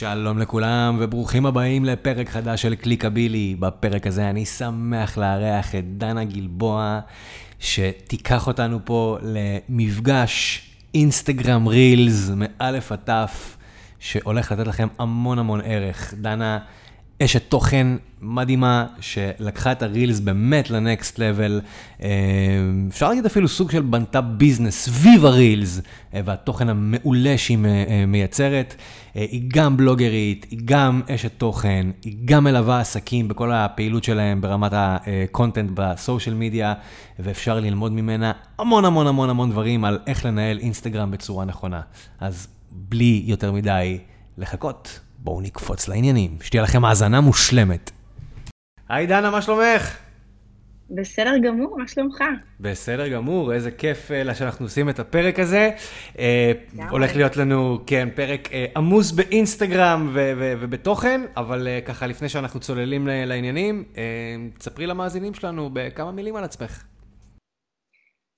שלום לכולם וברוכים הבאים לפרק חדש של קליקבילי. בפרק הזה אני שמח לארח את דנה גלבוע, שתיקח אותנו פה למפגש אינסטגרם רילס מאלף עד תף, שהולך לתת לכם המון המון ערך. דנה אשת תוכן מדהימה, שלקחה את הרילס באמת לנקסט לבל. אה, אפשר להגיד אפילו סוג של בנתה ביזנס סביב הרילס, אה, והתוכן המעולה שהיא אה, מייצרת. היא גם בלוגרית, היא גם אשת תוכן, היא גם מלווה עסקים בכל הפעילות שלהם ברמת הקונטנט בסושיאל מדיה, ואפשר ללמוד ממנה המון המון המון המון דברים על איך לנהל אינסטגרם בצורה נכונה. אז בלי יותר מדי לחכות. בואו נקפוץ לעניינים, שתהיה לכם האזנה מושלמת. היי דנה, מה שלומך? בסדר גמור, מה שלומך? בסדר גמור, איזה כיף אה, שאנחנו עושים את הפרק הזה. אה, הולך להיות לנו, כן, פרק אה, עמוס באינסטגרם ובתוכן, אבל ככה לפני שאנחנו צוללים לעניינים, תספרי למאזינים שלנו בכמה מילים על עצמך.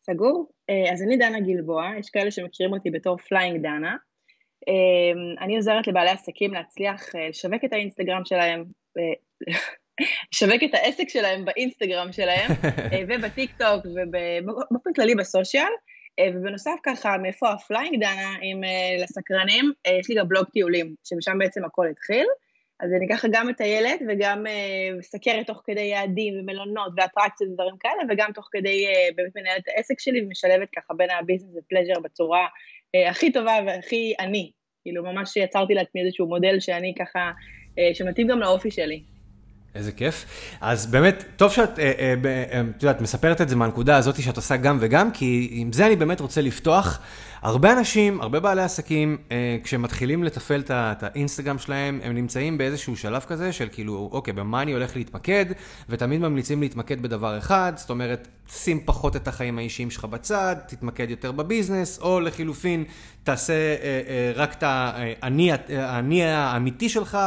סגור. אז אני דנה גלבוע, יש כאלה שמכירים אותי בתור Flying Dana. אמ, אני עוזרת לבעלי עסקים להצליח אה, לשווק את האינסטגרם שלהם, לשווק את העסק שלהם באינסטגרם שלהם, אה, ובטיק טוק ובאופן כללי ב social. אה, ובנוסף ככה, מאיפה ה Flying Dana, אם לסקרנים, יש לי גם בלוג טיולים, שמשם בעצם הכל התחיל. אז אני ככה גם מטיילת וגם מסקרת תוך כדי יעדים ומלונות ואטרקציות ודברים כאלה, וגם תוך כדי באמת מנהלת העסק שלי ומשלבת ככה בין ה business ו pleasure בצורה אה, הכי טובה והכי אני. כאילו, ממש יצרתי לעצמי איזשהו מודל שאני ככה, אה, שמתאים גם לאופי שלי. איזה כיף. אז באמת, טוב שאת, אה, את יודעת, מספרת את זה מהנקודה הזאת שאת עושה גם וגם, כי עם זה אני באמת רוצה לפתוח. הרבה אנשים, הרבה בעלי עסקים, אה, כשהם מתחילים לתפעל את האינסטגרם שלהם, הם נמצאים באיזשהו שלב כזה של כאילו, אוקיי, במה אני הולך להתמקד, ותמיד ממליצים להתמקד בדבר אחד, זאת אומרת, שים פחות את החיים האישיים שלך בצד, תתמקד יותר בביזנס, או לחילופין, תעשה אה, אה, רק את האני האמיתי שלך.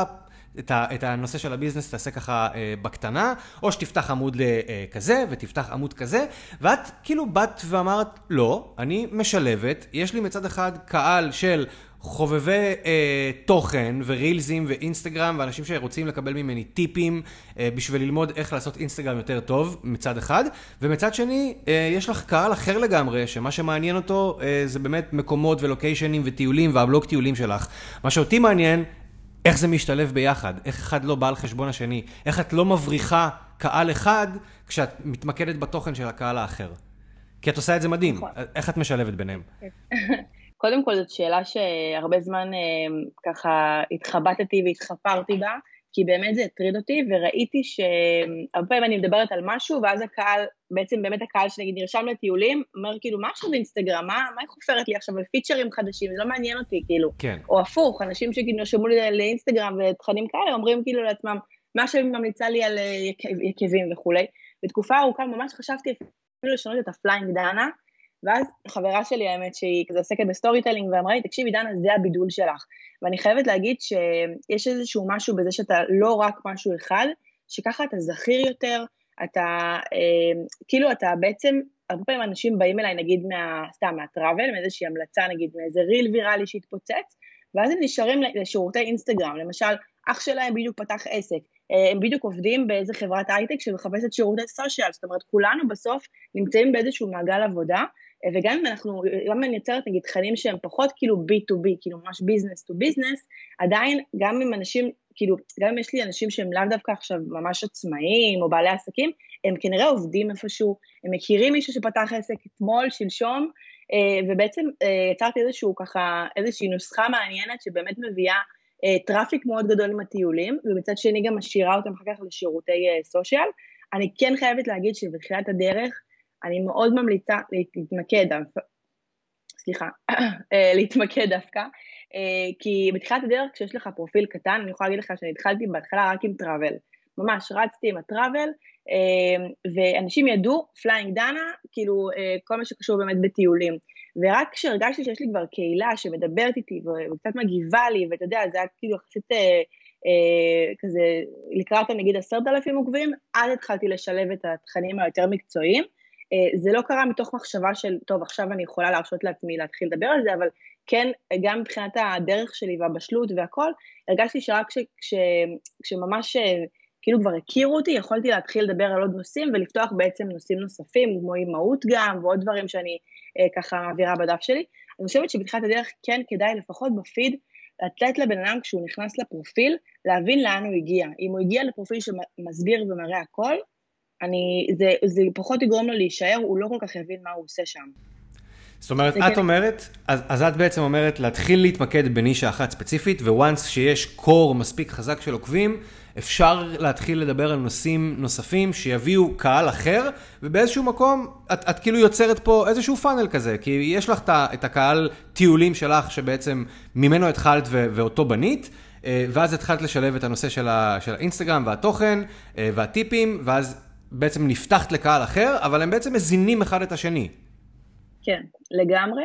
את, ה, את הנושא של הביזנס תעשה ככה אה, בקטנה, או שתפתח עמוד אה, כזה ותפתח עמוד כזה, ואת כאילו באת ואמרת, לא, אני משלבת, יש לי מצד אחד קהל של חובבי אה, תוכן ורילזים ואינסטגרם ואנשים שרוצים לקבל ממני טיפים אה, בשביל ללמוד איך לעשות אינסטגרם יותר טוב מצד אחד, ומצד שני אה, יש לך קהל אחר לגמרי שמה שמעניין אותו אה, זה באמת מקומות ולוקיישנים וטיולים והבלוג טיולים שלך. מה שאותי מעניין איך זה משתלב ביחד, איך אחד לא בא על חשבון השני, איך את לא מבריחה קהל אחד כשאת מתמקדת בתוכן של הקהל האחר. כי את עושה את זה מדהים, נכון. איך את משלבת ביניהם? קודם כל זאת שאלה שהרבה זמן אה, ככה התחבטתי והתחפרתי בה, כי באמת זה הטריד אותי, וראיתי שהרבה פעמים אני מדברת על משהו, ואז הקהל, בעצם באמת הקהל שנגיד נרשם לטיולים, אומר כאילו, מה עכשיו באינסטגרם? מה, מה היא חופרת לי עכשיו על פיצ'רים חדשים? זה לא מעניין אותי, כאילו. כן. או הפוך, אנשים שכאילו נרשמו לי לאינסטגרם ותכנים כאלה, אומרים כאילו לעצמם, מה שאני ממליצה לי על יקבים וכולי. בתקופה ארוכה ממש חשבתי אפילו לשנות את ה Flying Dana, ואז חברה שלי, האמת, שהיא כזה עוסקת ב storytelling, ואמרה לי, תקשיבי, דנה, זה הבידול שלך. ואני חייבת להגיד שיש איזשהו משהו בזה שאתה לא רק משהו אחד, שככה אתה זכיר יותר, אתה, אה, כאילו אתה בעצם, הרבה פעמים אנשים באים אליי, נגיד, מה, סתם, מה travel, מאיזושהי המלצה, נגיד, מאיזה reel ויראלי שהתפוצץ, ואז הם נשארים לשירותי אינסטגרם. למשל, אח שלהם בדיוק פתח עסק, אה, הם בדיוק עובדים באיזה חברת הייטק שמחפשת שירותי social, זאת אומרת, כולנו בסוף נמצאים באיזשהו מעגל עבודה, וגם אם אנחנו, גם אם אני יוצרת נגיד תכנים שהם פחות כאילו B2B, כאילו ממש business to business, עדיין גם אם אנשים, כאילו, גם אם יש לי אנשים שהם לאו דווקא עכשיו ממש עצמאיים או בעלי עסקים, הם כנראה עובדים איפשהו, הם מכירים מישהו שפתח עסק אתמול, שלשום, אה, ובעצם אה, יצרתי איזשהו ככה, איזושהי נוסחה מעניינת שבאמת מביאה אה, traffic מאוד גדול עם הטיולים, ומצד שני גם משאירה אותם אחר כך לשירותי social. אני כן חייבת להגיד שבתחילת הדרך, אני מאוד ממליצה להתמקד, סליחה, אה, להתמקד דווקא, אה, כי בתחילת הדרך כשיש לך פרופיל קטן, אני יכולה להגיד לך שאני התחלתי בהתחלה רק עם travel, ממש רצתי עם ה travel, אה, ואנשים ידעו, Flying Dana, כאילו כל מה שקשור באמת בטיולים. ורק כשהרגשתי שיש לי כבר קהילה שמדברת איתי וקצת מגיבה לי, ואתה יודע, זה היה כאילו יחסית אה, אה, כזה לקראת נגיד עשרת אלפים עוקבים, אז התחלתי לשלב את התכנים היותר מקצועיים. אה, זה לא קרה מתוך מחשבה של, טוב, עכשיו אני יכולה להרשות לעצמי להתחיל לדבר על זה, אבל כן, גם מבחינת הדרך שלי והבשלות והכל, הרגשתי שרק כש, כש, כשממש כאילו כבר הכירו אותי, יכולתי להתחיל לדבר על עוד נושאים ולפתוח בעצם נושאים נוספים, כמו אימהות גם, ועוד דברים שאני אה, ככה מעבירה בדף שלי. אני חושבת שבתחילת הדרך כן כדאי לפחות בפיד לתת לבן אדם כשהוא נכנס לפרופיל, להבין לאן הוא הגיע. אם הוא הגיע לפרופיל שמסביר ומראה הכל, אני, זה, זה פחות יגרום לו להישאר, הוא לא כל כך יבין מה הוא עושה שם. זאת אומרת, את כן. אומרת, אז, אז את בעצם אומרת להתחיל להתמקד בנישה אחת ספציפית, וואנס שיש קור מספיק חזק של עוקבים, אפשר להתחיל לדבר על נושאים נוספים שיביאו קהל אחר, ובאיזשהו מקום את, את כאילו יוצרת פה איזשהו פאנל כזה, כי יש לך את הקהל טיולים שלך שבעצם ממנו התחלת ו, ואותו בנית. אה, ואז התחלת לשלב את הנושא של, ה, של האינסטגרם והתוכן אה, והטיפים, ואז בעצם נפתחת לקהל אחר, אבל הם בעצם מזינים אחד את השני. כן, לגמרי.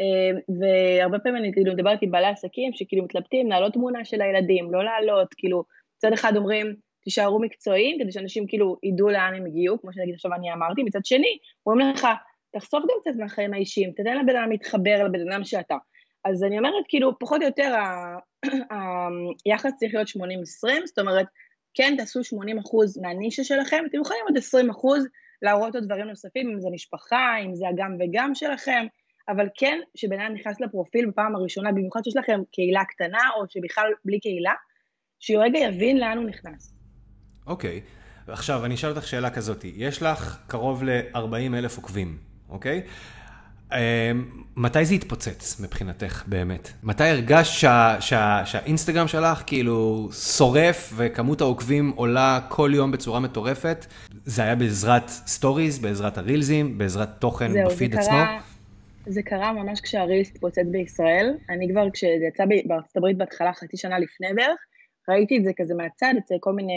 אה, והרבה פעמים אני כאילו מדברת עם בעלי עסקים שכאילו מתלבטים להעלות תמונה של הילדים, לא להעלות, כאילו, מצד אחד אומרים, תישארו מקצועיים, כדי שאנשים כאילו ידעו לאן הם הגיעו, כמו שנגיד עכשיו אני אמרתי, מצד שני, אומרים לך, תחשוף גם קצת מהחיים האישיים, תתן לבן אדם להתחבר לבן אדם שאתה. אז אני אומרת, כאילו, פחות או יותר היחס צריך להיות 80-20, זאת אומרת, כן תעשו 80% מהנישה שלכם, אתם יכולים עוד 20% להראות עוד דברים נוספים, אם זה משפחה, אם זה הגם וגם שלכם, אבל כן, שבן אדם נכנס לפרופיל בפעם הראשונה, במיוחד שיש לכם קהילה קטנה, או שבכלל בלי קהילה, שהוא רגע יבין לאן הוא נכנס. אוקיי, okay. עכשיו אני אשאל אותך שאלה כזאת, יש לך קרוב ל-40 אלף עוקבים, אוקיי? Okay? אמ, מתי זה התפוצץ מבחינתך באמת? מתי הרגשת שה, שה, שהאינסטגרם שלך כאילו שורף וכמות העוקבים עולה כל יום בצורה מטורפת? זה היה בעזרת stories, בעזרת הרילזים, בעזרת תוכן זהו, בפיד זה עצמו? קרה, זה קרה ממש כשה reels התפוצץ בישראל. אני כבר, כשזה יצא בארצות הברית בהתחלה, חצי שנה לפני בערך, ראיתי את זה כזה מהצד, אצל כל מיני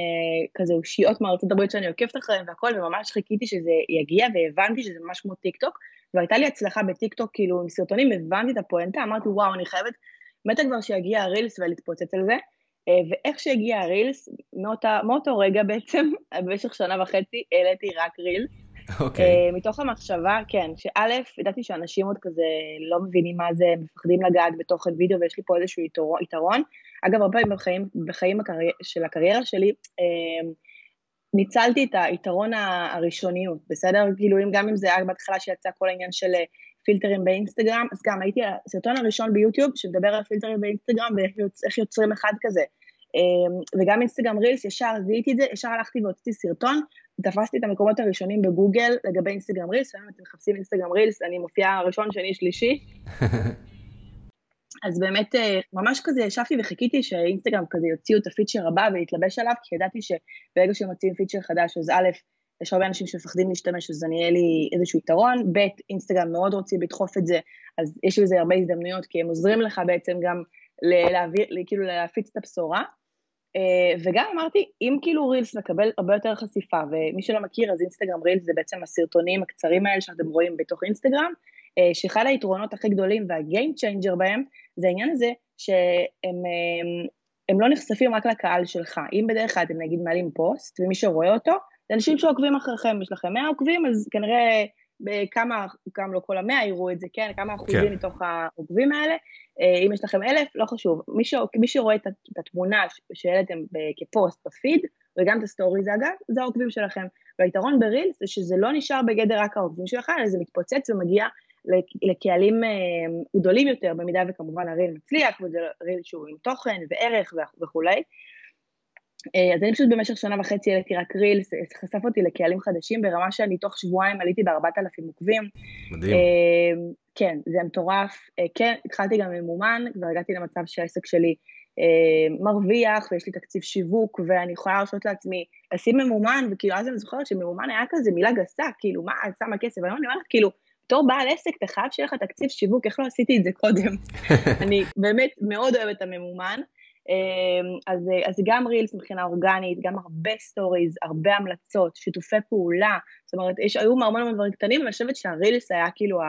כזה אושיות מארצות הברית שאני עוקבת אחריהן והכל, וממש חיכיתי שזה יגיע, והבנתי שזה ממש כמו טיק טוק. והייתה לי הצלחה בטיקטוק, כאילו, עם סרטונים, הבנתי את הפואנטה, אמרתי, וואו, אני חייבת, מתה כבר שיגיע ה reels ולהתפוצץ על זה. אה, ואיך שהגיע ה reels, מאותה, מאותו רגע בעצם, במשך שנה וחצי, העליתי רק reels. אוקיי. Okay. מתוך המחשבה, כן, שא', ידעתי שאנשים עוד כזה לא מבינים מה זה, מפחדים לגעת בתוכן וידאו, ויש לי פה איזשהו יתרון. אגב, הרבה פעמים בחיים, בחיים הקרי... של הקריירה שלי, אה, ניצלתי את היתרון הראשוניות, בסדר? כאילו, אם גם אם זה היה בהתחלה שיצא כל העניין של אה, פילטרים באינסטגרם, אז גם הייתי הסרטון הראשון ביוטיוב שמדבר על פילטרים באינסטגרם ואיך יוצרים אחד כזה. אמ, וגם אינסטגרם רילס, ישר זיהיתי את זה, ישר הלכתי והוצאתי סרטון, תפסתי את המקומות הראשונים בגוגל לגבי אינסטגרם רילס, היום אתם מחפשים אינסטגרם רילס, אני מופיעה ראשון, שני, שלישי. אז באמת אה, ממש כזה ישבתי וחיכיתי שאינסטגרם כזה יוציאו את הפיצ'ר הבא ולהתלבש עליו, כי ידעתי שברגע שהם מוציאים פיצ'ר חדש, אז א', יש הרבה אנשים שמפחדים להשתמש, אז אני אהיה לי איזשהו יתרון, ב', אינסטגרם מאוד רוצים לדחוף את זה, אז יש לזה הרבה הזדמנויות, כי הם עוזרים לך בעצם גם להעביר, כאילו להפיץ את הבשורה. אה, וגם אמרתי, אם כאילו רילס מקבל הרבה יותר חשיפה, ומי שלא מכיר, אז אינסטגרם רילס זה בעצם הסרטונים הקצרים האלה שאתם רואים בתוך אינסטגרם, שאחד היתרונות הכי גדולים וה game changer בהם, זה העניין הזה שהם הם, הם לא נחשפים רק לקהל שלך. אם בדרך כלל אתם נגיד מעלים פוסט, ומי שרואה אותו, זה אנשים שעוקבים אחריכם, יש לכם 100 עוקבים, אז כנראה בכמה, גם לא כל המאה יראו את זה, כן? כמה אחוזים כן. מתוך העוקבים האלה. אה, אם יש לכם אלף, לא חשוב. מי, ש... מי שרואה את התמונה שהעליתם כפוסט בפיד, וגם את ה story זה אגב, זה העוקבים שלכם. והיתרון ברילס זה שזה לא נשאר בגדר רק העוקבים שלך, אלא זה מתפוצץ ומגיע לקהלים אה, גדולים יותר, במידה וכמובן הריל מצליח, וזה ריל שהוא עם תוכן וערך וכולי. אה, אז אני פשוט במשך שנה וחצי העליתי רק רילס, חשף אותי לקהלים חדשים ברמה שאני תוך שבועיים עליתי בארבעת אלפים עוקבים. מדהים. אה, כן, זה מטורף. כן, התחלתי גם ממומן, כבר הגעתי למצב שהעסק שלי מרוויח, ויש לי תקציב שיווק, ואני יכולה להרשות לעצמי לשים ממומן, וכאילו אז אני זוכרת שממומן היה כזה מילה גסה, כאילו, מה, את שמה כסף? והיום אני אומרת, כאילו, בתור בעל עסק, אתה חייב שיהיה לך תקציב שיווק, איך לא עשיתי את זה קודם? אני באמת מאוד אוהבת את הממומן. אמ, אז, אז גם reels מבחינה אורגנית, גם הרבה stories, הרבה המלצות, שיתופי פעולה, זאת אומרת, יש, היו המון המון דברים קטנים, ואני חושבת שה reels היה כאילו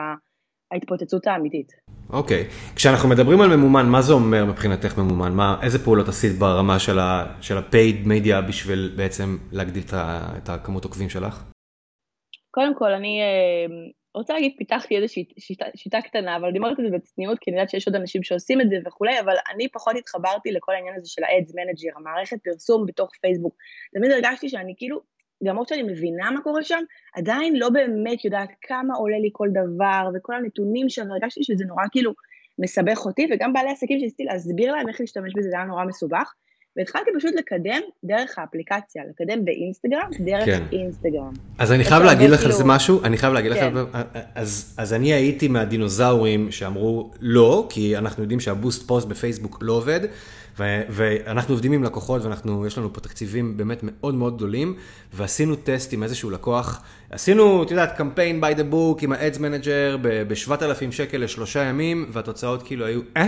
ההתפוצצות האמיתית. אוקיי, okay. כשאנחנו מדברים על ממומן, מה זה אומר מבחינתך ממומן? מה, איזה פעולות עשית ברמה של ה paid media בשביל בעצם להגדיל את הכמות עוקבים שלך? קודם כל, אני אמ, רוצה להגיד, פיתחתי איזושהי שיטה, שיטה קטנה, אבל אני אומרת את זה בצניעות, כי אני יודעת שיש עוד אנשים שעושים את זה וכולי, אבל אני פחות התחברתי לכל העניין הזה של ה-Ads Manager, המערכת פרסום בתוך פייסבוק. תמיד הרגשתי שאני כאילו, למרות שאני מבינה מה קורה שם, עדיין לא באמת יודעת כמה עולה לי כל דבר, וכל הנתונים שם, הרגשתי שזה נורא כאילו מסבך אותי, וגם בעלי עסקים שניסיתי להסביר להם איך להשתמש בזה, זה היה נורא מסובך. והתחלתי פשוט לקדם דרך האפליקציה, לקדם באינסטגרם, דרך כן. אינסטגרם. אז אני חייב להגיד לך על זה משהו, אני חייב להגיד כן. לך, אז, אז אני הייתי מהדינוזאורים שאמרו לא, כי אנחנו יודעים שהבוסט פוסט בפייסבוק לא עובד, ו- ואנחנו עובדים עם לקוחות ואנחנו, יש לנו פה תקציבים באמת מאוד מאוד גדולים, ועשינו טסט עם איזשהו לקוח, עשינו, את יודעת, קמפיין by the book עם ה-Ads Manager ב-7,000 שקל לשלושה ימים, והתוצאות כאילו היו אה.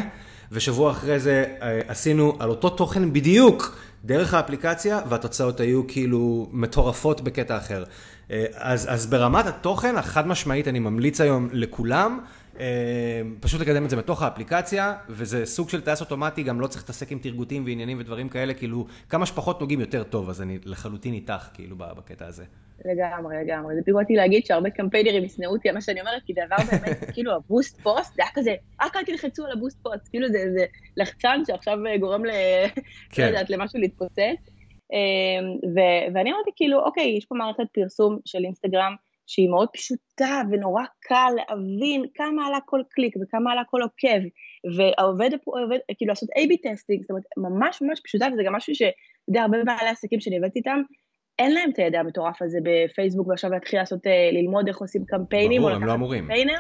ושבוע אחרי זה אה, עשינו על אותו תוכן בדיוק דרך האפליקציה, והתוצאות היו כאילו מטורפות בקטע אחר. אה, אז, אז ברמת התוכן, החד משמעית, אני ממליץ היום לכולם. אה, פשוט לקדם את זה בתוך האפליקציה, וזה סוג של טייס אוטומטי, גם לא צריך להתעסק עם תרגותים ועניינים ודברים כאלה, כאילו, כמה שפחות נוגעים יותר טוב, אז אני לחלוטין איתך, כאילו, בקטע הזה. לגמרי, לגמרי. זה בדיוק באתי להגיד שהרבה קמפיינרים ישנאו אותי על מה שאני אומרת, כי דבר באמת, כאילו, הבוסט פוסט, זה היה כזה, רק אל תלחצו על ה boost post, כאילו זה איזה לחצן שעכשיו גורם ל... כן. לא יודעת, למשהו להתפוצץ. אמ, ואני אמרתי, כאילו, אוקיי, יש פה מערכת פרסום של אינסטגרם, שהיא מאוד פשוטה ונורא קל להבין כמה עלה כל קליק וכמה עלה כל עוקב, והעובד עובד, כאילו לעשות A-B testing, זאת אומרת, ממש ממש פשוטה, וזה גם משהו שאתה יודע, הרבה בעלי עסקים שאני עובדת איתם, אין להם את הידע המטורף הזה בפייסבוק, ועכשיו להתחיל לעשות, אה, ללמוד איך עושים קמפיינים. ברור, הם לא אמורים. קמפיינר,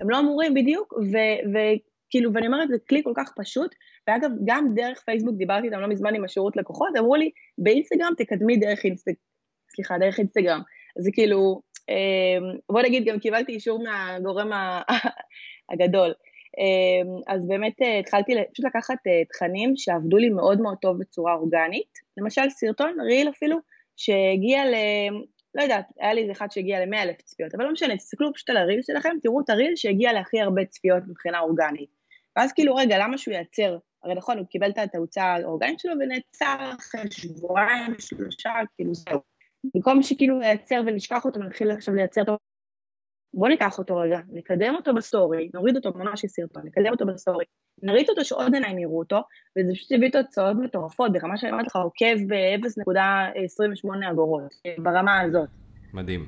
הם לא אמורים בדיוק, וכאילו, ואני אומרת, זה כלי כל כך פשוט, ואגב, גם דרך פייסבוק, דיברתי איתם לא מזמן עם השירות לקוחות, אמרו לי, באינסטגרם תקדמי דרך אינסטגרם, סליחה, דרך אינסטגרם. זה כאילו, בוא נגיד, גם קיבלתי אישור מהגורם הגדול. אמ, אז באמת אה, התחלתי פשוט לקחת אה, תכנים שעבדו לי מאוד מאוד טוב בצורה אורגנית. למשל סרטון, ריל אפילו, שהגיע ל... לא יודעת, היה לי איזה אחד שהגיע ל 100000 צפיות, אבל לא משנה, תסתכלו פשוט על הריל שלכם, תראו את הריל שהגיע להכי הרבה צפיות מבחינה אורגנית. ואז כאילו, רגע, למה שהוא ייצר? הרי נכון, הוא קיבל את התאוצה האורגנית שלו ונעצר אחרי שבועיים, שלושה, כאילו זהו. במקום שכאילו לייצר ונשכח אותו ונתחיל עכשיו לייצר אותו, בוא ניקח אותו רגע, נקדם אותו בסטורי, נוריד אותו ממש לסרטון, נקדם אותו בסטורי, נריץ אותו שעוד עיניים יראו אותו, וזה פשוט יביא תוצאות מטורפות, ברמה שאני אומרת לך, עוקב ב-0.28 אגורות, ברמה הזאת. מדהים.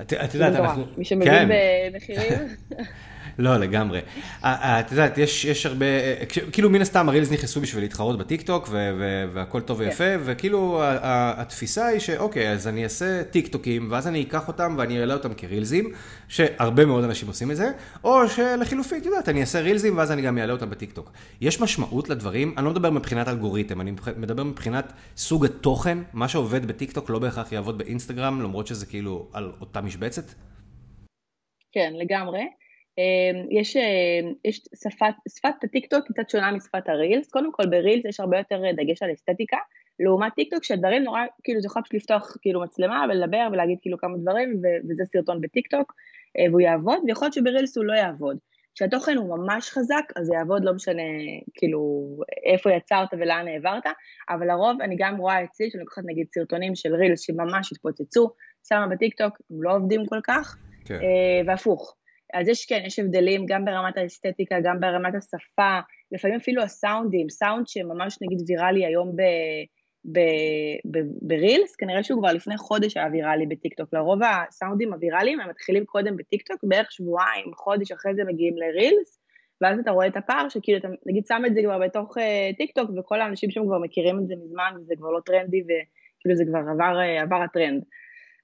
את יודעת, אנחנו... מי שמבין כן. במחירים. לא, לגמרי. את יודעת, יש, הרבה, כאילו מן הסתם הרילס נכנסו בשביל להתחרות בטיקטוק, והכל טוב ויפה, כן. וכאילו התפיסה היא שאוקיי, אז אני אעשה טיקטוקים, ואז אני אקח אותם ואני אראה אותם כרילזים, שהרבה מאוד אנשים עושים את זה, או שלחילופין, את יודעת, אני אעשה רילזים ואז אני גם אעלה אותם בטיקטוק. יש משמעות לדברים, אני לא מדבר מבחינת אלגוריתם, אני מדבר מבחינת סוג התוכן, מה שעובד בטיקטוק לא בהכרח יעבוד באינסטגרם, למרות שזה כאילו על אותה משבצת? כן, לגמרי. אמ, יש, אמ, יש שפת, שפת הטיקטוק קצת שונה משפת הרילס, קודם כל ברילס יש הרבה יותר דגש על אסתטיקה, לעומת טיקטוק שהדברים נורא, כאילו זה יכול פשוט לפתוח כאילו מצלמה ולדבר ולהגיד כאילו כמה דברים וזה סרטון בטיקטוק אה, והוא יעבוד, ויכול להיות שברילס הוא לא יעבוד. כשהתוכן הוא ממש חזק, אז זה יעבוד לא משנה כאילו איפה יצרת ולאן העברת, אבל לרוב אני גם רואה אצלי, שאני לוקחת נגיד סרטונים של רילס שממש התפוצצו, שמה בטיקטוק, הם לא עובדים כל כך, כן. אה, והפוך. אז יש, כן, יש הבדלים גם ברמת האסתטיקה, גם ברמת השפה, לפעמים אפילו הסאונדים, סאונד שממש נגיד ויראלי היום ב, ברילס, כנראה שהוא כבר לפני חודש היה ויראלי בטיקטוק. לרוב הסאונדים הוויראליים הם מתחילים קודם בטיקטוק, בערך שבועיים, חודש אחרי זה מגיעים לרילס, ואז אתה רואה את הפער שכאילו אתה נגיד שם את זה כבר בתוך אה, טיקטוק וכל האנשים שם כבר מכירים את זה מזמן וזה כבר לא טרנדי וכאילו זה כבר עבר, אה, עבר הטרנד.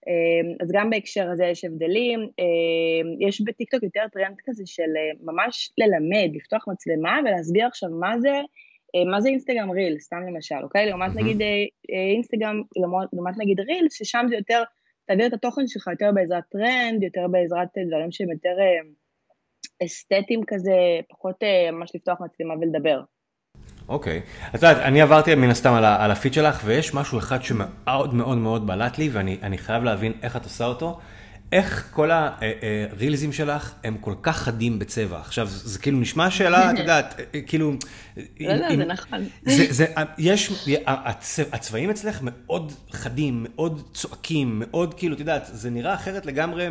אמ, אז גם בהקשר הזה יש הבדלים, אמ, יש בטיקטוק יותר טרנד כזה של אה, ממש ללמד, לפתוח מצלמה ולהסביר עכשיו מה זה, אה, מה זה אינסטגרם ריל, סתם למשל, אוקיי? לעומת נגיד אה, אינסטגרם, לעומת נגיד ריל, ששם זה יותר, תעביר את התוכן שלך יותר בעזרת טרנד, יותר בעזרת דברים שהם יותר אסתטיים כזה, פחות ממש לפתוח מצלמה ולדבר. אוקיי. את יודעת, אני עברתי מן הסתם על, על הפיד שלך, ויש משהו אחד שמאוד מאוד מאוד בלט לי, ואני חייב להבין איך את עושה אותו. איך כל הרילזים שלך הם כל כך חדים בצבע. עכשיו, זה כאילו נשמע שאלה, את יודעת, כאילו... לא, לא, זה נכון. יש, הצבעים אצלך מאוד חדים, מאוד צועקים, מאוד כאילו, את יודעת, זה נראה אחרת לגמרי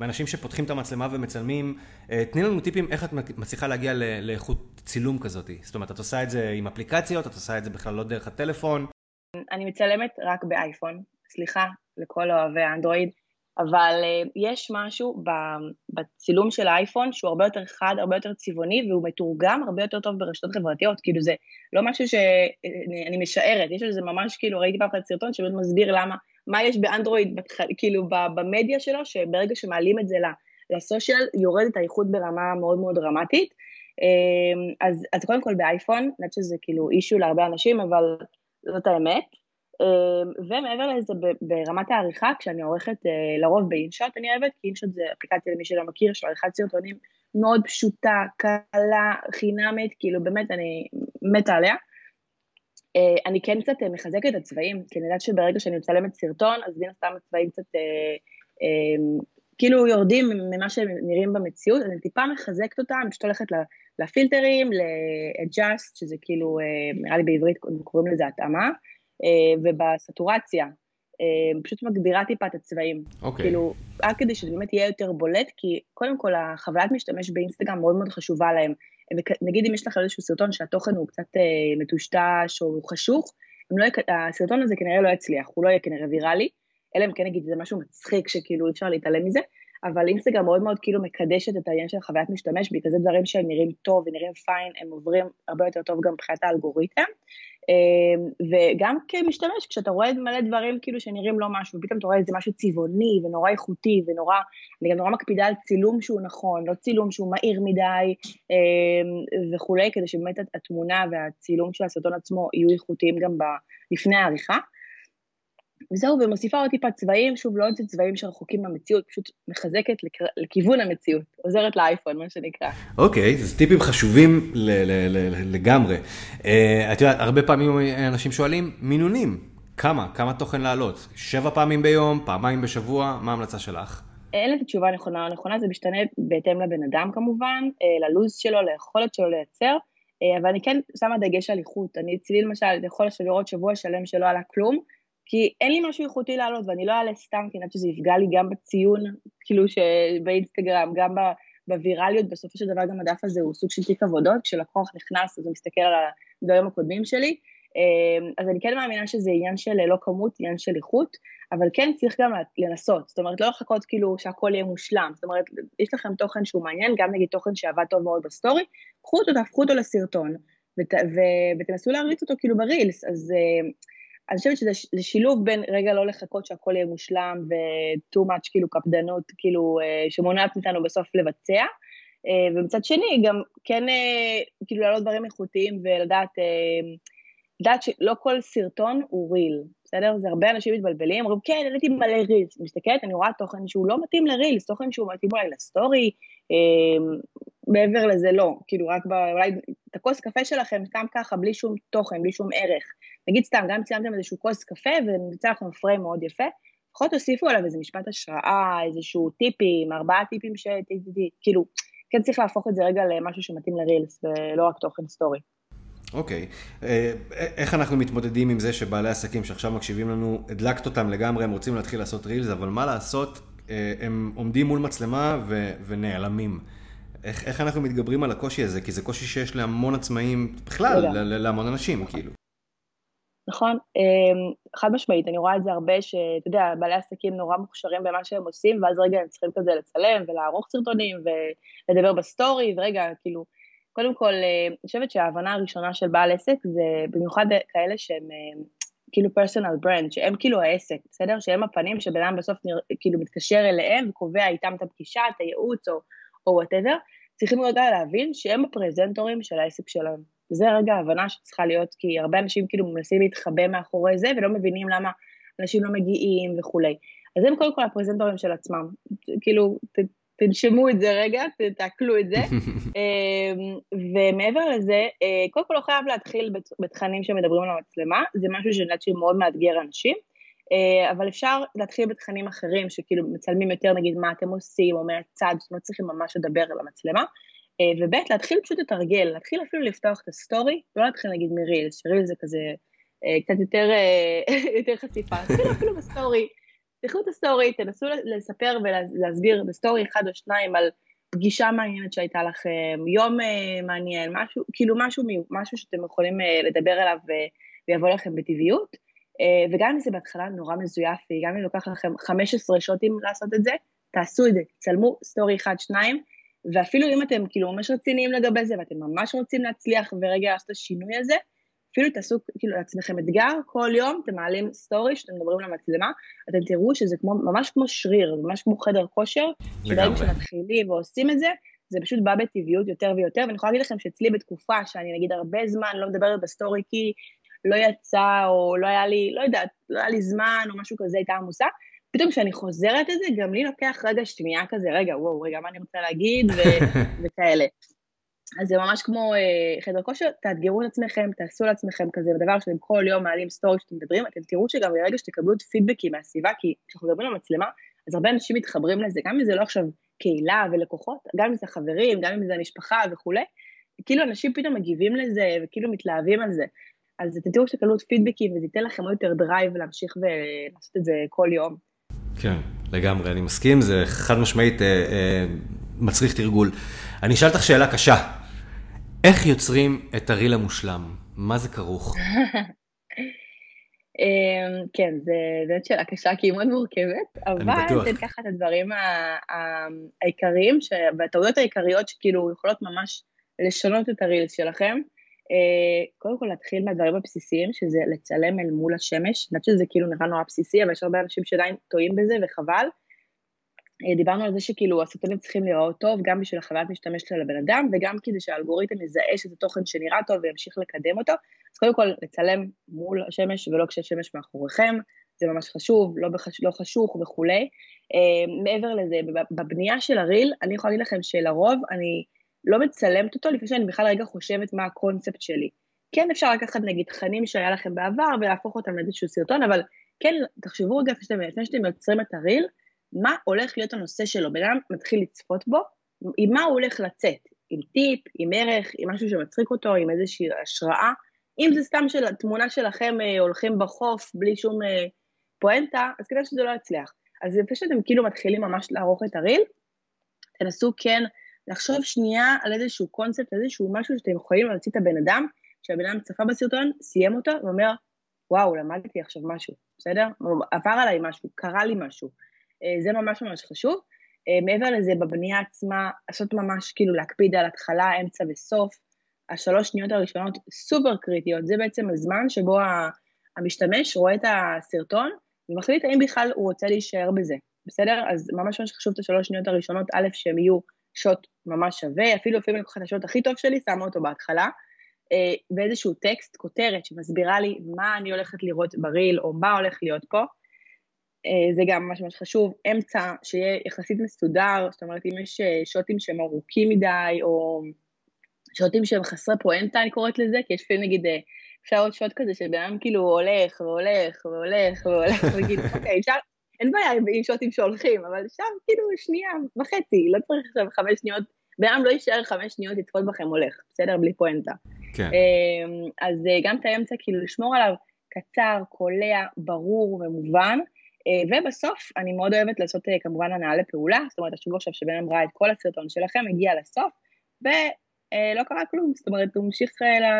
מאנשים שפותחים את המצלמה ומצלמים. אה, תני לנו טיפים איך את מצליחה להגיע לאיכות צילום כזאת. זאת אומרת, את עושה את זה עם אפליקציות, את עושה את זה בכלל לא דרך הטלפון. אני מצלמת רק באייפון, סליחה לכל אוהבי האנדרואיד. אבל uh, יש משהו בצילום של האייפון שהוא הרבה יותר חד, הרבה יותר צבעוני, והוא מתורגם הרבה יותר טוב ברשתות חברתיות, כאילו זה לא משהו שאני משערת, יש לזה ממש, כאילו ראיתי פעם אחת סרטון שבאמת מסביר למה, מה יש באנדרואיד. כאילו במדיה שלו, שברגע שמעלים את זה לסושיאל, יורד את האיכות ברמה מאוד מאוד דרמטית. אה, אז, אז קודם כל באייפון, אני חושבת שזה כאילו אישו להרבה אנשים, אבל זאת האמת. אמ, ומעבר לזה, ברמת העריכה, כשאני עורכת אה, לרוב באינשוט, אני אוהבת, כי אינשוט זה אפליקציה למי שלא מכיר, של עריכת סרטונים מאוד פשוטה, קלה, חינמית, כאילו באמת אני מתה עליה. אה, אני כן קצת אה, מחזקת את הצבעים, כי אני יודעת שברגע שאני מצלמת סרטון, אז מן הסתם הצבעים קצת אמ, כאילו יורדים ממה שהם נראים במציאות, אני טיפה מחזקת אותם, אני פשוט הולכת לפילטרים, ל-adjust, שזה כאילו, נראה לי בעברית קוראים לזה התאמה. אה, ובסטורציה. אה, פשוט מגבירה טיפה את הצבעים. אוקיי. Okay. כאילו, רק כדי שזה באמת יהיה יותר בולט, כי קודם כל החוויית משתמש באינסטגרם מאוד מאוד חשובה להם. נגיד אם יש לך איזשהו סרטון שהתוכן הוא קצת אה, מטושטש או חשוך, לא, הסרטון הזה כנראה לא יצליח, הוא לא יהיה כנראה ויראלי, אלא אם כן נגיד זה משהו מצחיק שכאילו אי אפשר להתעלם מזה, אבל אינסטגרם מאוד מאוד כאילו מקדשת את העניין של חוויית משתמש, בגלל זה דברים שהם נראים טוב ונראים פיין, הם עוברים הרבה יותר טוב גם מבחינת האלגוריתם. אמ, וגם כמשתמש, כשאתה רואה מלא דברים כאילו שנראים לא משהו, ופתאום אתה רואה איזה משהו צבעוני ונורא איכותי ונורא, אני גם נורא מקפידה על צילום שהוא נכון, לא צילום שהוא מהיר מדי אמ, וכולי, כדי שבאמת התמונה והצילום של הסרטון עצמו יהיו איכותיים גם לפני העריכה. וזהו, ומוסיפה עוד טיפה צבעים, שוב, לא עוד צבעים שרחוקים מהמציאות, פשוט מחזקת לכ... לכיוון המציאות, עוזרת לאייפון, מה שנקרא. אוקיי, okay, זה טיפים חשובים ל- ל- ל- לגמרי. Uh, את יודעת, הרבה פעמים אנשים שואלים, מינונים, כמה? כמה תוכן לעלות? שבע פעמים ביום, פעמיים בשבוע, מה ההמלצה שלך? אין לי את התשובה הנכונה, הנכונה זה משתנה בהתאם לבן אדם כמובן, אה, ללו"ז שלו, ליכולת שלו לייצר, אה, אבל אני כן שמה דגש על איכות. אני אצלי למשל, יכול לראות שבוע שלם שלא עלה כלום, כי אין לי משהו איכותי לעלות ואני לא אעלה סתם, כי אני יודעת שזה יפגע לי גם בציון, כאילו שבאינסטגרם, גם בווירליות, בסופו של דבר גם הדף הזה הוא סוג של תיק עבודות, כשלקוח נכנס אז הוא מסתכל על הדברים הקודמים שלי, אמ, אז אני כן מאמינה שזה עניין של לא כמות, עניין של איכות, אבל כן צריך גם לנסות, זאת אומרת לא לחכות כאילו שהכל יהיה מושלם, זאת אומרת יש לכם תוכן שהוא מעניין, גם נגיד תוכן שעבד טוב מאוד בסטורי, קחו אותו, תהפכו אותו לסרטון, ות, ותנסו להריץ אותו כאילו ברילס, אז uh, אני חושבת שזה שילוב בין רגע לא לחכות שהכל יהיה מושלם ו-too much כאילו קפדנות כאילו אה, שמונעת מאיתנו בסוף לבצע, אה, ומצד שני גם כן אה, כאילו לעלות דברים איכותיים ולדעת לדעת שלא כל סרטון הוא ריל, בסדר? זה הרבה אנשים מתבלבלים, אומרים כן, העליתי מלא רילס, מסתכלת, אני רואה תוכן שהוא לא מתאים לרילס, תוכן שהוא מתאים אולי לסטורי, מעבר לזה לא, כאילו רק ב, אולי את הכוס קפה שלכם סתם ככה, בלי שום תוכן, בלי שום ערך. נגיד סתם, גם ציימתם איזשהו כוס קפה ונמצא לכם פריים מאוד יפה, לפחות תוסיפו עליו איזה משפט השראה, איזשהו טיפים, ארבעה טיפים ש... כאילו, כן צריך להפוך את זה רגע למשהו שמתאים לרילס, ולא רק תוכן סטורי. אוקיי, okay. אה, איך אנחנו מתמודדים עם זה שבעלי עסקים שעכשיו מקשיבים לנו, הדלקת אותם לגמרי, הם רוצים להתחיל לעשות רילס, אבל מה לעשות, אה, הם עומדים מול מצלמה ו- ונעלמים. איך, איך אנחנו מתגברים על הקושי הזה? כי זה קושי שיש להמון עצמאים, בכלל, להמון אנשים, כאילו. נכון, אמ, חד משמעית, אני רואה את זה הרבה, שאתה יודע, בעלי עסקים נורא מוכשרים במה שהם עושים, ואז רגע הם צריכים כזה לצלם ולערוך סרטונים ולדבר בסטורי, ורגע, כאילו, קודם כל, אה, אני חושבת שההבנה הראשונה של בעל עסק זה במיוחד כאלה שהם אה, כאילו personal brand, שהם כאילו העסק, בסדר? שהם הפנים שבן אדם בסוף נרא, כאילו מתקשר אליהם וקובע איתם את הפגישה, את הייעוץ או או whatever, צריכים רגע להבין שהם הפרזנטורים של העסק שלהם. וזה רגע ההבנה שצריכה להיות, כי הרבה אנשים כאילו מנסים להתחבא מאחורי זה ולא מבינים למה אנשים לא מגיעים וכולי. אז הם קודם כל הפרזנטורים של עצמם. כאילו, ת, תנשמו את זה רגע, תעכלו את זה. אמ, ומעבר לזה, אה, קודם כל לא חייב להתחיל בתכנים שמדברים על המצלמה, זה משהו שאני יודעת שהוא מאוד מאתגר אנשים. אה, אבל אפשר להתחיל בתכנים אחרים, שכאילו מצלמים יותר נגיד מה אתם עושים, או מהצד, שאתם לא צריכים ממש לדבר על המצלמה. אה, וב' להתחיל פשוט לתרגל, להתחיל אפילו לפתוח את הסטורי, לא להתחיל נגיד מרילס, שרילס זה כזה אה, קצת יותר, יותר חשיפה, תתחילו אפילו בסטורי, תפתחו את הסטורי, תנסו לספר ולהסביר בסטורי אחד או שניים על פגישה מעניינת שהייתה לכם, יום מעניין, משהו, כאילו משהו, משהו שאתם יכולים לדבר עליו ויבוא לכם בטבעיות. אה, וגם אם זה בהתחלה נורא מזויף, וגם אם לוקח לכם 15 שוטים לעשות את זה, תעשו את זה, צלמו סטורי אחד, שניים, ואפילו אם אתם כאילו ממש רציניים לגבי זה, ואתם ממש רוצים להצליח ורגע לעשות את השינוי הזה, אפילו תעשו כאילו לעצמכם אתגר, כל יום אתם מעלים סטורי שאתם מדברים למצלמה, אתם תראו שזה כמו, ממש כמו שריר, ממש כמו חדר כושר, שברגע שמתחילים ועושים את זה, זה פשוט בא בטבעיות יותר ויותר, ואני יכולה להגיד לכם שאצלי בתקופה שאני נגיד הרבה זמן לא מדברת בסטורי כי לא יצא, או לא היה לי, לא יודעת, לא היה לי זמן, או משהו כזה, הייתי עמוסה. פתאום כשאני חוזרת את זה, גם לי לוקח רגע שנייה כזה, רגע, וואו, רגע, מה אני רוצה להגיד, ו- וכאלה. אז זה ממש כמו אה, חדר כושר, תאתגרו את עצמכם, תעשו לעצמכם כזה דבר שאתם כל יום מעלים סטורי שאתם מדברים, אתם תראו שגם ברגע שתקבלו את פידבקים מהסביבה, כי כשאנחנו מדברים על מצלמה, אז הרבה אנשים מתחברים לזה, גם אם זה לא עכשיו קהילה ולקוחות, גם אם זה חברים, גם אם זה המשפחה וכולי, כאילו אנשים פתאום מגיבים לזה וכאילו מתלהבים על זה. אז אתם תראו שתקבלו פידבקים וזה ייתן לכם עוד יותר דרייב להמשיך ולעשות את זה כל יום. כן, לגמרי, אני מסכים, זה חד משמעית אה, אה, מצריך תרגול. אני אשאל אותך שאלה קשה, איך יוצרים את הריל המושלם? מה זה כרוך? אמ, כן, זו באמת שאלה קשה כי היא מאוד מורכבת, אבל ניתן ככה את הדברים העיקריים והטעויות העיקריות שכאילו יכולות ממש לשנות את הריל שלכם. אה, קודם כל להתחיל מהדברים הבסיסיים, שזה לצלם אל מול השמש, אני חושבת שזה כאילו נראה נורא בסיסי, אבל יש הרבה אנשים שעדיין טועים בזה וחבל. אה, דיברנו על זה שכאילו הסרטונים צריכים להיראות טוב, גם בשביל החוויית משתמש של הבן אדם, וגם כדי שהאלגוריתם יזהה שזה תוכן שנראה טוב וימשיך לקדם אותו. אז קודם כל לצלם מול השמש ולא כשהשמש מאחוריכם, זה ממש חשוב, לא, בחש, לא חשוך וכולי. Uh, מעבר לזה, בבנייה של הריל, אני יכולה להגיד לכם שלרוב אני לא מצלמת אותו לפני שאני בכלל רגע חושבת מה הקונספט שלי. כן אפשר לקחת נגיד תכנים שהיה לכם בעבר ולהפוך אותם לאיזשהו סרטון, אבל כן, תחשבו רגע לפני שאתם יוצרים את הריל, מה הולך להיות הנושא שלו. בן אדם מתחיל לצפות בו, עם מה הוא הולך לצאת, עם טיפ, עם ערך, עם משהו שמצחיק אותו, עם איזושהי השראה. אם זה סתם של, תמונה שלכם אה, הולכים בחוף בלי שום אה, פואנטה, אז כדאי שזה לא יצליח. אז לפני שאתם כאילו מתחילים ממש לערוך את הריל, תנסו כן לחשוב שנייה על איזשהו קונספט, איזשהו משהו שאתם יכולים להוציא את הבן אדם, שהבן אדם צפה בסרטון, סיים אותו, ואומר, וואו, למדתי עכשיו משהו, בסדר? עבר עליי משהו, קרה לי משהו. אה, זה ממש ממש חשוב. אה, מעבר לזה, בבנייה עצמה, לעשות ממש, כאילו, להקפיד על התחלה, אמצע וסוף. השלוש שניות הראשונות סופר קריטיות, זה בעצם הזמן שבו המשתמש רואה את הסרטון ומחליט האם בכלל הוא רוצה להישאר בזה, בסדר? אז ממש ממש חשוב את השלוש שניות הראשונות, א', שהם יהיו שוט ממש שווה, אפילו לפעמים אני לוקחת את השוט הכי טוב שלי, שמה אותו בהתחלה, אה, באיזשהו טקסט, כותרת שמסבירה לי מה אני הולכת לראות בריל, או מה הולך להיות פה. אה, זה גם ממש ממש חשוב. אמצע, שיהיה יחסית מסודר, זאת אומרת, אם יש אה, שוטים שהם ארוכים מדי, או שוטים שהם חסרי פואנטה, אני קוראת לזה, כי יש לפעמים נגיד, אפשר עוד שוט כזה שבן אדם כאילו הולך והולך והולך והולך, ויגיד, אוקיי, אפשר, אין בעיה עם שוטים שהולכים, אבל שם כאילו שנייה וחצי, לא צריך עכשיו חמש שניות, בן אדם לא יישאר חמש שניות לצפות בכם הולך, בסדר? בלי פואנטה. כן. אמ, אז אה, גם את האמצע, כאילו לשמור עליו קצר, קולע, ברור ומובן. אה, ובסוף, אני מאוד אוהבת לעשות אה, כמובן הנעה לפעולה, זאת אומרת, תחשבו עכשיו שבן אדם ראה את כל הסרטון שלכם, הגיע לסוף, ולא קרה כלום, זאת אומרת, הוא המשיך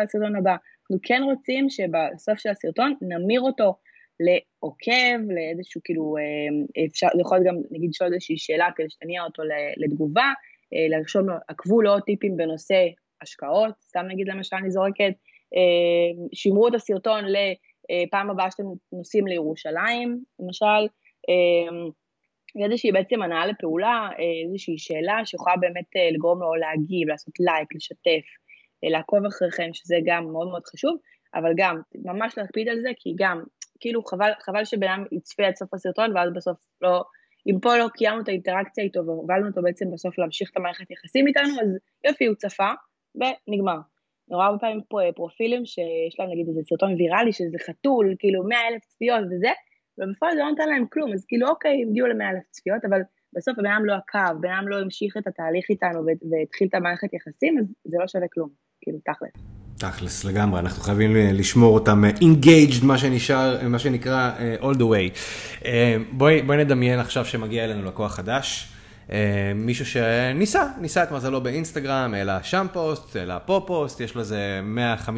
לסרטון הבא. אנחנו כן רוצים שבסוף של הסרטון נמיר אותו לעוקב, לאיזשהו כאילו, אה, אפשר, יכול להיות גם נגיד לשאול איזושהי שאלה כדי שתניע אותו לתגובה, אה, לרשום לו, עקבו לו עוד טיפים בנושא השקעות, סתם נגיד למשל אני זורקת, אה, שימרו את הסרטון לפעם הבאה שאתם נוסעים לירושלים, למשל, איזושהי בעצם הנאה לפעולה, איזושהי שאלה שיכולה באמת לגרום לו להגיב, לעשות לייק, לשתף, לעקוב אחריכם, שזה גם מאוד מאוד חשוב, אבל גם ממש להקפיד על זה, כי גם כאילו חבל, חבל שבן אדם יצפה עד סוף הסרטון ואז בסוף לא, אם פה לא קיימנו את האינטראקציה איתו והובלנו אותו בעצם בסוף להמשיך את המערכת יחסים איתנו, אז יופי, הוא צפה ונגמר. רואה הרבה פעמים פה אה, פרופילים שיש להם נגיד איזה סרטון ויראלי שזה חתול, כאילו מאה אלף צפיות וזה, ובפועל זה לא נותן להם כלום, אז כאילו אוקיי, הם הגיעו למאה אלף צפיות, אבל בסוף הבן אדם לא עקב, בן אדם לא המשיך את התהליך איתנו והתחיל את המערכת יחסים, אז זה לא שווה כלום, כאילו, תכלס. תכלס, לגמרי, אנחנו חייבים לשמור אותם engaged, מה שנשאר, מה שנקרא all the way. בואי, בואי נדמיין עכשיו שמגיע אלינו לקוח חדש. מישהו שניסה, ניסה את מזלו באינסטגרם, העלה שם פוסט, העלה פה פוסט, יש לו איזה 150-200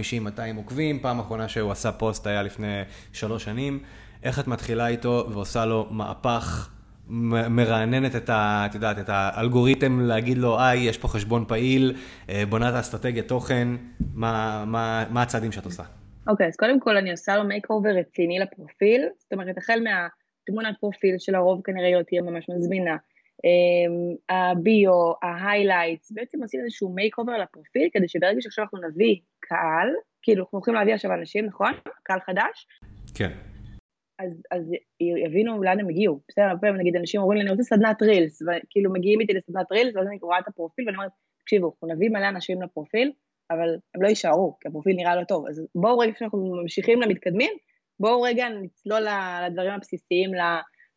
עוקבים, פעם אחרונה שהוא עשה פוסט היה לפני שלוש שנים. איך את מתחילה איתו ועושה לו מהפך מרעננת את ה... את יודעת, את האלגוריתם להגיד לו, היי, יש פה חשבון פעיל, אה, בונה את האסטרטגיית תוכן, מה, מה, מה הצעדים שאת עושה? אוקיי, okay, אז קודם כל אני עושה לו make over רציני לפרופיל, זאת אומרת, החל מהתמונת פרופיל שלרוב כנראה לא תהיה ממש מזמינה, אמ, ה bio, ה highlights, בעצם עושים איזשהו make over לפרופיל, כדי שברגע שעכשיו אנחנו נביא קהל, כאילו אנחנו הולכים להביא עכשיו אנשים, נכון? קהל חדש? כן. אז, אז יבינו לאן הם הגיעו. בסדר, הרבה פעמים נגיד אנשים אומרים לי, אני רוצה סדנת reels, וכאילו מגיעים איתי לסדנת reels, ואז אני רואה את הפרופיל ואני אומרת, תקשיבו, אנחנו נביא מלא אנשים לפרופיל, אבל הם לא יישארו, כי הפרופיל נראה לא טוב. אז בואו רגע כשאנחנו ממשיכים למתקדמים, בואו רגע נצלול לדברים הבסיסיים,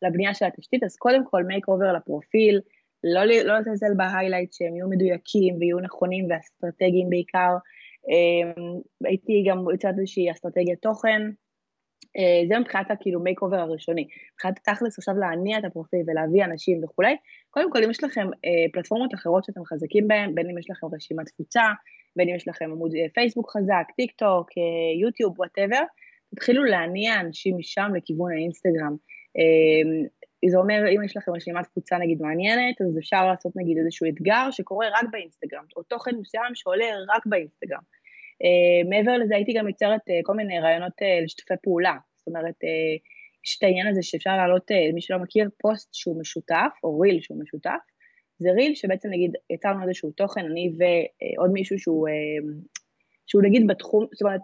לבנייה של התשתית, אז קודם כל make over לפרופיל, לא, לא לזלזל ב highlight שהם יהיו מדויקים ויהיו נכונים ואסטרטגיים בעיקר. אמ, הייתי גם יוצאת איזושהי אסטרטגיית תוכן, זה מבחינת הכאילו make over הראשוני. מבחינת תכלס עכשיו להניע את הפרופיל ולהביא אנשים וכולי, קודם כל אם יש לכם אה, פלטפורמות אחרות שאתם חזקים בהן, בין אם יש לכם רשימת תפוצה, בין אם יש לכם עמוד אה, פייסבוק חזק, טיק טוק, אה, יוטיוב, whatever, תתחילו להניע אנשים משם לכיוון האינסטגרם. אה, זה אומר, אם יש לכם רשימת תפוצה נגיד מעניינת, אז אפשר לעשות נגיד איזשהו אתגר שקורה רק באינסטגרם, או תוכן מסוים שעולה רק באינסטגרם. Uh, מעבר לזה הייתי גם יוצרת uh, כל מיני רעיונות uh, לשיתופי פעולה, זאת אומרת, יש את העניין הזה שאפשר להעלות, מי שלא מכיר, פוסט שהוא משותף, או ריל שהוא משותף, זה ריל שבעצם נגיד יצרנו איזשהו תוכן, אני ועוד מישהו שהוא, שהוא נגיד בתחום, זאת אומרת,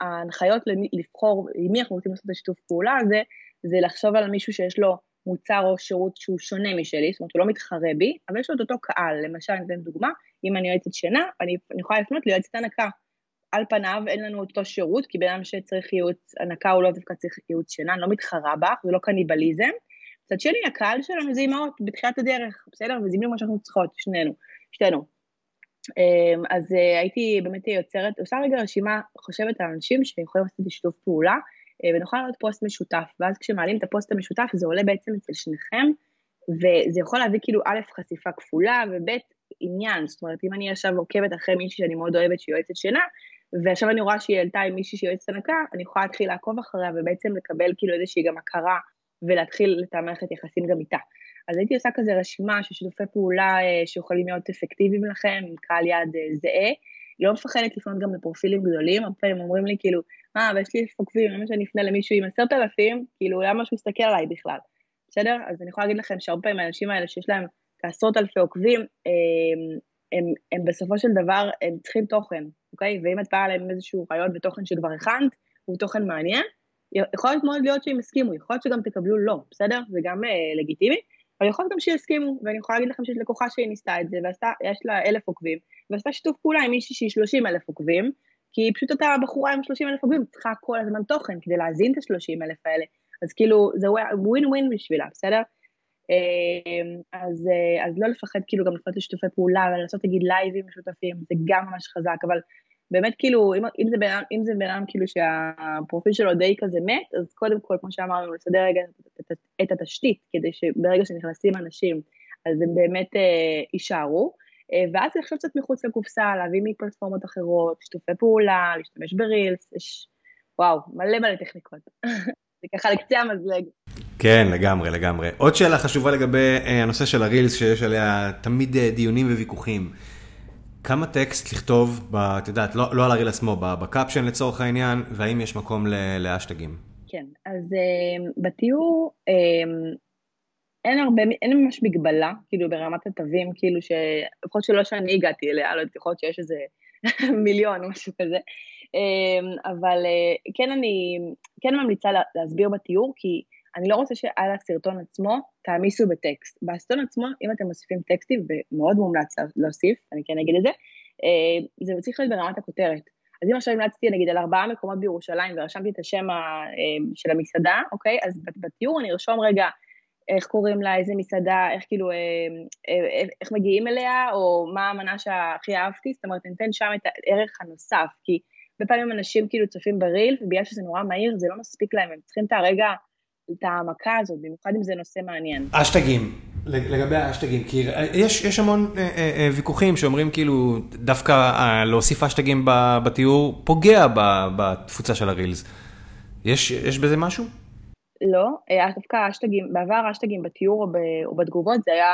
ההנחיות לבחור עם מי אנחנו רוצים לעשות את השיתוף פעולה הזה, זה לחשוב על מישהו שיש לו מוצר או שירות שהוא שונה משלי, זאת אומרת, הוא לא מתחרה בי, אבל יש לו את אותו קהל, למשל, אני אתן דוגמה, אם אני יועצת שינה, אני, אני יכולה לפנות ליועצת הנקה, על פניו אין לנו אותו שירות, כי בן אדם שצריך ייעוץ הנקה הוא לא דווקא צריך ייעוץ שינה, אני לא מתחרה בך, זה לא קניבליזם. מצד שני, הקהל שלנו זה אימהות בתחילת הדרך, בסדר? וזה מה שאנחנו צריכות, שנינו, שתינו. אמ, אז אה, הייתי באמת יוצרת, עושה רגע רשימה, חושבת על אנשים שיכולים לעשות שיתוף פעולה, אה, ונוכל לעלות פוסט משותף, ואז כשמעלים את הפוסט המשותף זה עולה בעצם אצל שניכם, וזה יכול להביא כאילו א', חשיפה כפולה, וב', עניין, זאת אומרת, אם אני עכשיו עוקבת אחרי מישהי שאני מאוד אוהבת שהיא יועצת שינה, ועכשיו אני רואה שהיא העלתה עם מישהי שיועצת הנקה, אני יכולה להתחיל לעקוב אחריה ובעצם לקבל כאילו איזושהי גם הכרה ולהתחיל את המערכת יחסים גם איתה. אז הייתי עושה כזה רשימה של שיתופי פעולה אה, שיכולים להיות אפקטיביים לכם, עם קהל יעד אה, זהה. לא מפחדת לפנות גם לפרופילים גדולים, הרבה פעמים אומרים לי כאילו, מה, אה, ויש לי עוקבים, למה שאני אפנה למישהו עם עשרת אלפים, כאילו, למה שהוא יסתכל עליי בכלל, בסדר? אז אני יכולה להגיד לכם שהרבה פעמים האנשים האלה שיש להם כעשרות אלפי עוקבים, הם, הם, בסופו של דבר, הם צריכים תוכן, אוקיי? ואם את באה להם איזשהו רעיון ותוכן שכבר הכנת, הוא תוכן מעניין, יכול להיות מאוד להיות שהם יסכימו, יכול להיות שגם תקבלו לא, בסדר? זה גם אה, לגיטימי, אבל יכול להיות גם שיסכימו, ואני יכולה להגיד לכם שיש לקוחה שהיא ניסתה את זה, ויש לה אלף עוקבים, ועשתה שיתוף פעולה עם מישהי שהיא שלושים אלף עוקבים, כי פשוט אתה בחורה עם שלושים אלף עוקבים, צריכה כל הזמן תוכן כדי להזין את השלושים אלף האלה, אז כאילו זה ווין ווין בשבילה, בסדר? אמ, אז, אה, אז לא לפחד כאילו גם לפנות לשיתופי פעולה ולעשות נגיד לייבים משותפים, זה גם ממש חזק, אבל באמת כאילו, אם, אם, זה בן, אם זה בן אדם כאילו שהפרופיל שלו די כזה מת, אז קודם כל, כמו שאמרנו, לסדר רגע את, את, את התשתית, כדי שברגע שנכנסים אנשים, אז הם באמת אה, יישארו. אה, ואז לחשוב קצת מחוץ לקופסה, להביא מפלטפורמות אחרות, שיתופי פעולה, להשתמש ברילס, יש, וואו, מלא מלא טכניקות. זה ככה לקצה המזלג. כן, לגמרי, לגמרי. עוד שאלה חשובה לגבי אה, הנושא של הרילס, שיש עליה תמיד אה, דיונים וויכוחים. כמה טקסט לכתוב, את יודעת, לא, לא על הריל עצמו, בקפשן לצורך העניין, והאם יש מקום לאשטגים? כן, אז uh, בתיאור uh, אין הרבה, אין ממש מגבלה, כאילו ברמת התווים, כאילו ש... לפחות שלא שאני הגעתי אליה, לא יודעת, יכול להיות שיש איזה מיליון או משהו כזה, אבל uh, כן אני, כן ממליצה להסביר בתיאור, כי אני לא רוצה שעל הסרטון עצמו תעמיסו בטקסט. בסרטון עצמו, אם אתם מוסיפים טקסטים, ומאוד מומלץ להוסיף, אני כן אגיד את זה, אה, זה צריך להיות ברמת הכותרת. אז אם עכשיו המלצתי נגיד על ארבעה מקומות בירושלים ורשמתי את השם של המסעדה, אוקיי? אז בתיאור אני ארשום רגע איך קוראים לה, איזה מסעדה, איך כאילו, אה, אה, איך מגיעים אליה, או מה המנה שהכי אהבתי, זאת אומרת, אני אתן שם את הערך הנוסף, כי הרבה פעמים אנשים כאילו צופים בריל, ובגלל שזה נורא מהיר, זה לא מספיק להם, הם צריכים את הרגע, את העמקה הזאת, במיוחד אם זה נושא מעניין. אשטגים, לגבי האשטגים, כי יש, יש המון אה, אה, אה, ויכוחים שאומרים כאילו, דווקא אה, להוסיף אשטגים בתיאור פוגע בתפוצה של הרילס. יש, יש בזה משהו? לא, היה דווקא אשטגים, בעבר אשטגים בתיאור או, ב, או בתגובות זה היה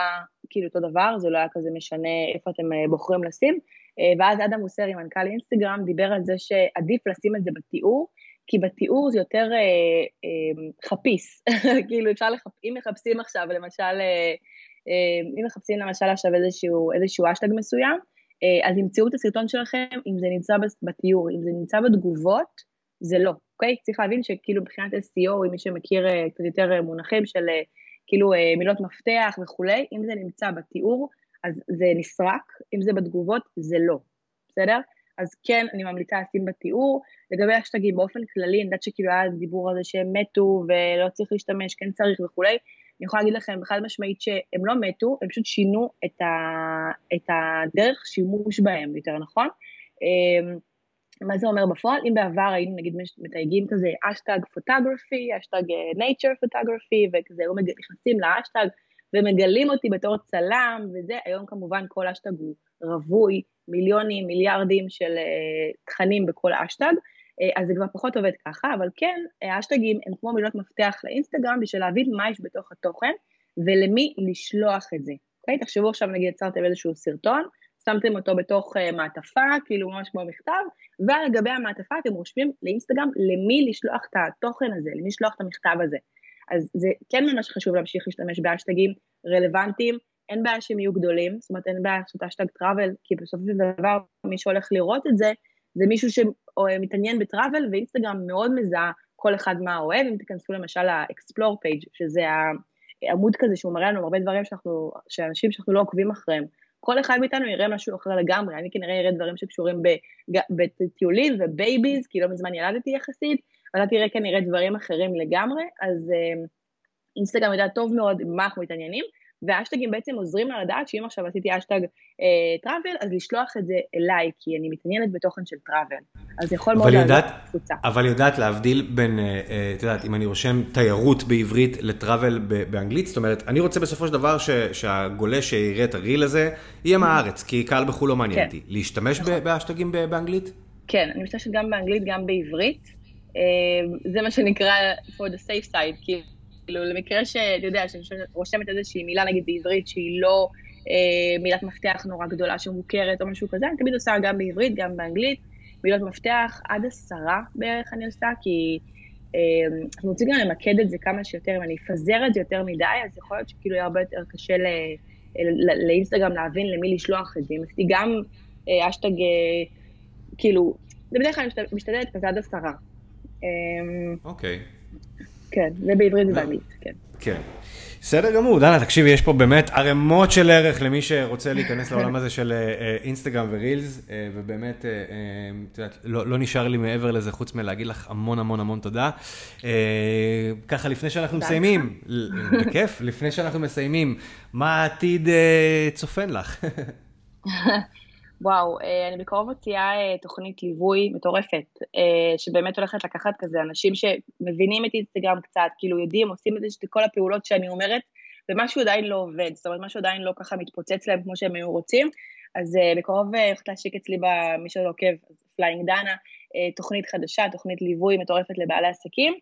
כאילו אותו דבר, זה לא היה כזה משנה איפה אתם אה, בוחרים לשים, אה, ואז אדם מוסרי, מנכ"ל אינסטגרם, דיבר על זה שעדיף לשים את זה בתיאור, כי בתיאור זה יותר אה, אה, חפיס, כאילו אפשר לחפ... אם מחפשים עכשיו למשל, אה, אה, אם מחפשים למשל עכשיו איזשהו, איזשהו אשטג מסוים, אה, אז ימצאו את הסרטון שלכם אם זה נמצא בתיאור, אם זה נמצא בתגובות, זה לא. אוקיי? צריך להבין שכאילו מבחינת SEO, אם מי שמכיר uh, קצת יותר מונחים של כאילו מילות מפתח וכולי, אם זה נמצא בתיאור, אז זה נסרק, אם זה בתגובות, זה לא, בסדר? אז כן, אני ממליצה לשים בתיאור. לגבי השטגים באופן כללי, אני יודעת שכאילו היה דיבור על זה שהם מתו ולא צריך להשתמש, כן צריך וכולי. אני יכולה להגיד לכם חד משמעית שהם לא מתו, הם פשוט שינו את, ה, את הדרך שימוש בהם, יותר נכון? אמ, מה זה אומר בפועל? אם בעבר היינו נגיד מתייגים כזה אשטג פוטוגרפי, אשטג nature photography, וכזה היו נכנסים לאשטג ומגלים אותי בתור צלם וזה, היום כמובן כל אשטג הוא רווי, מיליונים, מיליארדים של uh, תכנים בכל אשטג, uh, אז זה כבר פחות עובד ככה, אבל כן, האשטגים הם כמו מילות מפתח לאינסטגרם בשביל להבין מה יש בתוך התוכן ולמי לשלוח את זה. אוקיי? תחשבו עכשיו נגיד יצרתם איזשהו סרטון, שמתם אותו בתוך uh, מעטפה, כאילו ממש כמו מכתב, ועל גבי המעטפה אתם רושמים לאינסטגרם למי לשלוח את התוכן הזה, למי לשלוח את המכתב הזה. אז זה כן ממש חשוב להמשיך להשתמש באשטגים רלוונטיים, אין בעיה שהם יהיו גדולים, זאת אומרת אין בעיה לעשות hashtag travel, כי בסופו של דבר מי שהולך לראות את זה, זה מישהו שמתעניין ב travel, ואינסטגרם מאוד מזהה כל אחד מה אוהב, אם תיכנסו למשל ל-explore page, שזה העמוד כזה שהוא מראה לנו הרבה דברים שאנחנו, שאנשים שאנחנו לא עוקבים אחריהם, כל אחד מאיתנו יראה משהו אחר לגמרי, אני כנראה אראה דברים שקשורים בטיולים ו babies, כי לא מזמן ילדתי יחסית, ואתה תראה כנראה דברים אחרים לגמרי, אז אה, אינסטגרם יודע טוב מאוד מה אנחנו מתעניינים, והאשטגים בעצם עוזרים לה לדעת שאם עכשיו עשיתי אשטג טראבל, אז לשלוח את זה אליי, כי אני מתעניינת בתוכן של טראבל. אז יכול מאוד לעזור קבוצה. אבל יודעת להבדיל בין, אה, אה, את יודעת, אם אני רושם תיירות בעברית לטראבל באנגלית, זאת אומרת, אני רוצה בסופו של דבר ש, שהגולש שיראה את הריל הזה, יהיה מהארץ, כי קהל בחו"ל לא מעניין כן. אותי. להשתמש נכון. באשטגים באנגלית? כן, אני משתמשת גם באנגלית, גם בעברית. אה, זה מה שנקרא for the safe side. כאילו, למקרה שאתה יודע, שאני רושמת איזושהי מילה, נגיד בעברית, שהיא לא אה, מילת מפתח נורא גדולה שמוכרת או משהו כזה, אני תמיד עושה גם בעברית, גם באנגלית, מילות מפתח עד עשרה בערך אני עושה, כי אה, אנחנו רוצים גם למקד את זה כמה שיותר, אם אני אפזר את זה יותר מדי, אז יכול להיות שכאילו יהיה הרבה יותר קשה ל, ל, לאינסטגרם להבין למי לשלוח את זה. אם עשיתי גם אה, אשטג, אה, כאילו, זה בדרך כלל משתדלת כזה עד עשרה. אה, אוקיי. כן, ובעברית ובאנגלית, כן. כן. בסדר גמור, דנה, תקשיבי, יש פה באמת ערימות של ערך למי שרוצה להיכנס לעולם הזה של אה, אה, אינסטגרם ורילס, אה, ובאמת, את יודעת, לא, לא נשאר לי מעבר לזה חוץ מלהגיד לך המון המון המון תודה. ככה, לפני שאנחנו מסיימים, בכיף, לפני שאנחנו מסיימים, מה העתיד צופן לך? וואו, אה, אני בקרוב מוציאה אה, תוכנית ליווי מטורפת, אה, שבאמת הולכת לקחת כזה אנשים שמבינים את אינסטגרם קצת, כאילו יודעים, עושים את כל הפעולות שאני אומרת, ומשהו עדיין לא עובד, זאת אומרת, משהו עדיין לא ככה מתפוצץ להם כמו שהם היו רוצים, אז בקרוב הולכת להשיק אצלי, במי שלא עוקב, Flying Dana, תוכנית חדשה, תוכנית ליווי מטורפת לבעלי עסקים,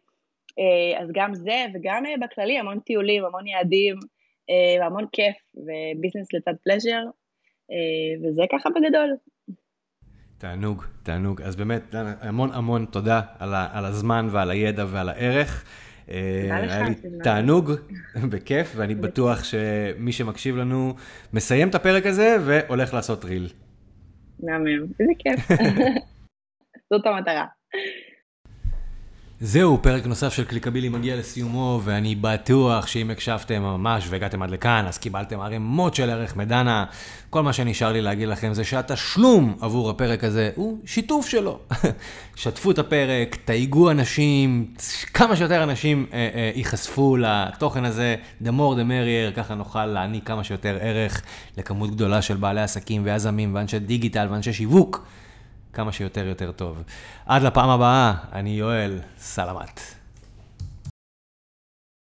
אז גם זה, וגם בכללי המון טיולים, המון יעדים, והמון כיף, וביזנס לצד פלז'ר, וזה ככה בגדול. תענוג, תענוג. אז באמת, המון המון תודה על, ה, על הזמן ועל הידע ועל הערך. אה, היה לי תענוג, בכיף, ואני בטוח שמי שמקשיב לנו מסיים את הפרק הזה והולך לעשות ריל. מהמם, איזה כיף. זאת המטרה. זהו, פרק נוסף של קליקבילי מגיע לסיומו, ואני בטוח שאם הקשבתם ממש והגעתם עד לכאן, אז קיבלתם ערימות של ערך מדנה. כל מה שנשאר לי להגיד לכם זה שהתשלום עבור הפרק הזה הוא שיתוף שלו. שתפו את הפרק, תייגו אנשים, כמה שיותר אנשים אה, אה, ייחשפו לתוכן הזה, the more the merrier, ככה נוכל להעניק כמה שיותר ערך לכמות גדולה של בעלי עסקים ויזמים ואנשי דיגיטל ואנשי שיווק. כמה שיותר יותר טוב. עד לפעם הבאה, אני יואל, סלמת.